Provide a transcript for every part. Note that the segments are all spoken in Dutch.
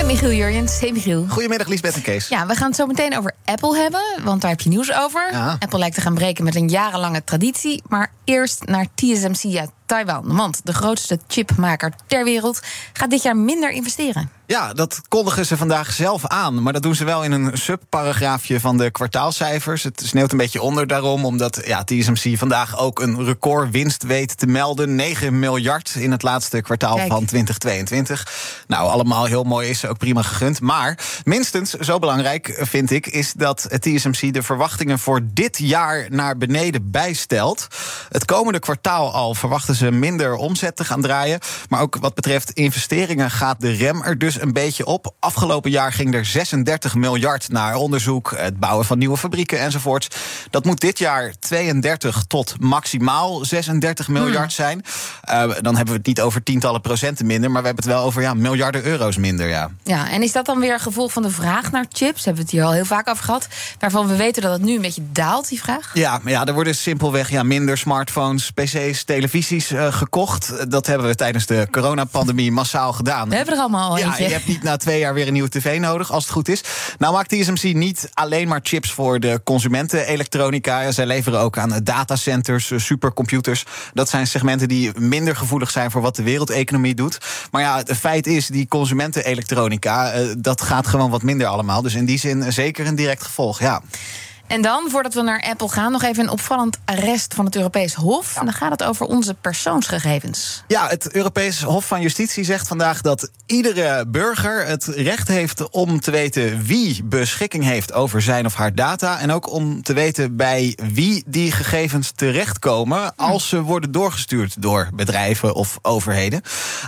Met Michiel Jurjens. Hey Michiel. Goedemiddag Liesbeth en Kees. Ja, we gaan het zo meteen over Apple hebben, want daar heb je nieuws over. Ja. Apple lijkt te gaan breken met een jarenlange traditie. Maar eerst naar TSMC uit Taiwan. Want de grootste chipmaker ter wereld gaat dit jaar minder investeren. Ja, dat kondigen ze vandaag zelf aan. Maar dat doen ze wel in een subparagraafje van de kwartaalcijfers. Het sneeuwt een beetje onder daarom, omdat ja, TSMC vandaag ook een recordwinst weet te melden. 9 miljard in het laatste kwartaal Kijk. van 2022. Nou, allemaal heel mooi, is ook prima gegund. Maar minstens zo belangrijk vind ik, is dat TSMC de verwachtingen voor dit jaar naar beneden bijstelt. Het komende kwartaal al verwachten ze minder omzet te gaan draaien. Maar ook wat betreft investeringen gaat de rem er dus een beetje op. Afgelopen jaar ging er 36 miljard naar onderzoek, het bouwen van nieuwe fabrieken enzovoorts. Dat moet dit jaar 32 tot maximaal 36 miljard zijn. Eh, dan hebben we het niet over tientallen procenten minder, maar we hebben het wel over ja, miljarden euro's minder. Ja. Ja, en is dat dan weer een gevolg van de vraag naar chips? Hebben we het hier al heel vaak over gehad. Waarvan we weten dat het nu een beetje daalt, die vraag. Ja, maar ja, er worden simpelweg ja, minder smartphones, pc's, televisies eh, gekocht. Dat hebben we tijdens de coronapandemie massaal gedaan. We hebben er allemaal al Ja, eentje. je hebt niet na twee jaar weer een nieuwe tv nodig, als het goed is. Nou maakt TSMC niet alleen maar chips voor de consumentenelektronica. Ja, zij leveren ook aan datacenters, eh, supercomputers. Dat zijn segmenten die minder gevoelig zijn voor wat de wereldeconomie doet. Maar ja, het feit is, die consumentenelektronica, eh, dat gaat gewoon wat minder allemaal. Dus in die zin zeker een direct gevolg, ja. En dan, voordat we naar Apple gaan, nog even een opvallend arrest van het Europees Hof. En dan gaat het over onze persoonsgegevens. Ja, het Europees Hof van Justitie zegt vandaag dat iedere burger het recht heeft om te weten wie beschikking heeft over zijn of haar data. En ook om te weten bij wie die gegevens terechtkomen als ze worden doorgestuurd door bedrijven of overheden.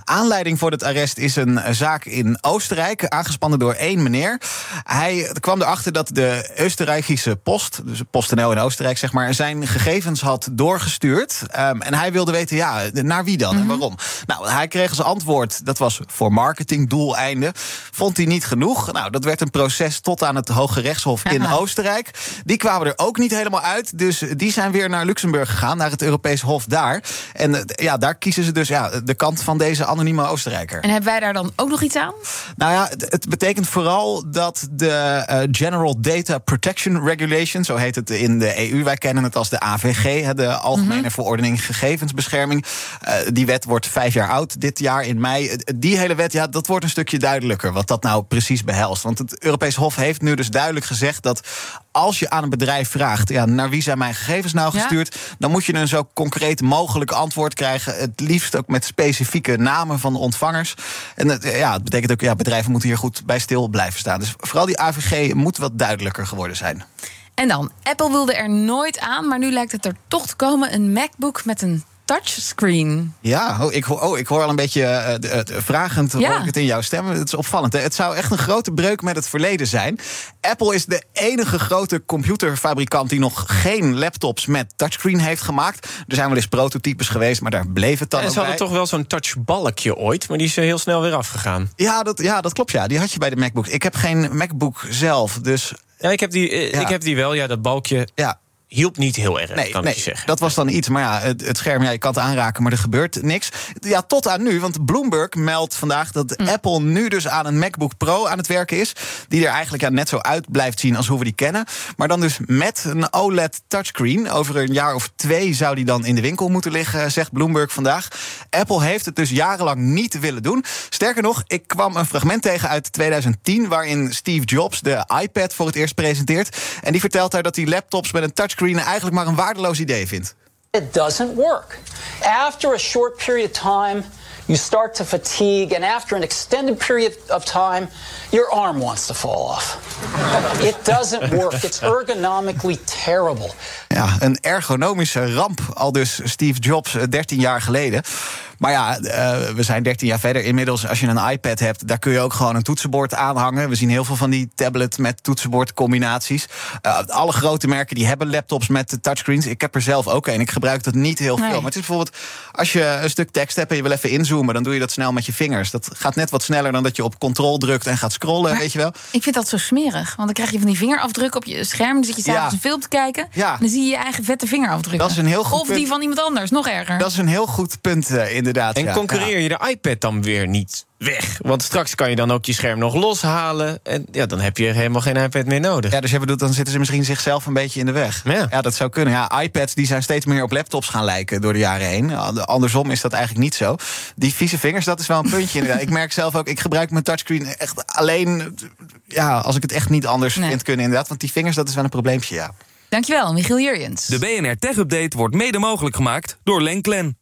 Aanleiding voor het arrest is een zaak in Oostenrijk, aangespannen door één meneer. Hij kwam erachter dat de Oostenrijkse Post, dus PostNL in Oostenrijk, zeg maar, zijn gegevens had doorgestuurd. Ehm, en hij wilde weten, ja, naar wie dan en waarom? Nou, hij kreeg als antwoord, dat was voor marketingdoeleinden. Vond hij niet genoeg. Nou, dat werd een proces tot aan het Hoge Rechtshof in Aha. Oostenrijk. Die kwamen er ook niet helemaal uit. Dus die zijn weer naar Luxemburg gegaan, naar het Europees Hof daar. En eh, ja, daar kiezen ze dus ja, de kant van deze anonieme Oostenrijker. En hebben wij daar dan ook nog iets aan? Nou ja, het, het betekent vooral dat de eh, General Data Protection Regulation, zo heet het in de EU, wij kennen het als de AVG, de Algemene Verordening Gegevensbescherming. Eh, die wet wordt vijf jaar oud dit jaar in mei. Eh, Die hele wet, ja, dat wordt een stukje duidelijker wat dat nou precies behelst. Want het Europees Hof heeft nu dus duidelijk gezegd dat als je aan een bedrijf vraagt, ja, naar wie zijn mijn gegevens nou Ja. gestuurd, dan moet je een zo concreet mogelijk antwoord krijgen. Het liefst ook met specifieke namen van de ontvangers. En het, ja, het betekent ook, ja, bedrijven moeten hier goed bij stil blijven staan. Dus vooral die AVG moet wat duidelijker geworden zijn. En dan, Apple wilde er nooit aan, maar nu lijkt het er toch te komen. Een MacBook met een touchscreen. Ja, oh, ik, hoor, oh, ik hoor al een beetje eh, het- vragend Ja. hoor ik het in jouw stem. Het is opvallend. Hè? Het zou echt een grote breuk met het verleden zijn. Apple is de enige grote computerfabrikant die nog geen laptops met touchscreen heeft gemaakt. Er zijn wel eens prototypes geweest, maar daar bleef het dan En ook ze hadden bij. toch wel zo'n touchbalkje ooit, maar die is eh, heel snel weer afgegaan. Ja dat, ja, dat klopt. Ja. Die had je bij de MacBooks. Ik heb geen MacBook zelf, dus Ja, ik heb die, eh, Ja. ik heb die wel. Ja, dat balkje ja. Hielp niet heel erg, Nee, kan nee ik je zeggen. dat was dan iets. Maar ja, het, het scherm, ja, je kan het aanraken, maar er gebeurt niks. Ja, tot aan nu, want Bloomberg meldt vandaag dat Hm. Apple nu dus aan een MacBook Pro aan het werken is. Die er eigenlijk ja, net zo uit blijft zien als hoe we die kennen. Maar dan dus met een OLED touchscreen. Over een jaar of twee zou die dan in de winkel moeten liggen, zegt Bloomberg vandaag. Apple heeft het dus jarenlang niet willen doen. Sterker nog, ik kwam een fragment tegen uit 2010... waarin Steve Jobs de iPad voor het eerst presenteert. En die vertelt daar dat hij laptops met een touchscreen... eigenlijk maar een waardeloos idee vindt. It doesn't work. After a short period of time, you start to fatigue, and after an extended period of time, your arm wants to fall off. It doesn't work. It's ergonomically terrible. Ja, een ergonomische ramp, al dus Steve Jobs eh, 13 jaar geleden. Maar ja, eh, we zijn 13 jaar verder. Inmiddels, als je een iPad hebt, daar kun je ook gewoon een toetsenbord aanhangen. We zien heel veel van die tablet met toetsenbordcombinaties. Uh, alle grote merken die hebben laptops met touchscreens. Ik heb er zelf ook een. Ik gebruik dat niet heel veel. Nee. Maar het is bijvoorbeeld, als je een stuk tekst hebt en je wil even inzoomen, dan doe je dat snel met je vingers. Dat gaat net wat sneller dan dat je op control drukt en gaat scrollen, Maar weet je wel. Ik vind dat zo smerig. Want dan krijg je van die vingerafdrukken op je scherm. Dan zit je s'avonds Ja. een film te kijken. Ja. En dan zie je je eigen vette vingerafdrukken. Dat is een heel goed Of punt. die van iemand anders, nog erger. Dat is een heel goed punt, eh, inderdaad. En ja. concurreer je de iPad dan weer niet weg? Want straks kan je dan ook je scherm nog loshalen. En ja, dan heb je helemaal geen iPad meer nodig. Ja, dus je bedoelt, dan zitten ze misschien zichzelf een beetje in de weg. Ja. dat zou kunnen. Ja, iPads die zijn steeds meer op laptops gaan lijken door de jaren heen. Andersom is dat eigenlijk niet zo. Die vieze vingers, dat is wel een puntje. inderdaad. ik merk zelf ook, ik gebruik mijn touchscreen echt alleen... Ja, als ik het echt niet anders Nee. vind kunnen, inderdaad. Want die vingers, dat is wel een probleempje, ja. Dankjewel, Michiel Jurjens. De BNR Tech Update wordt mede mogelijk gemaakt door Lenklen.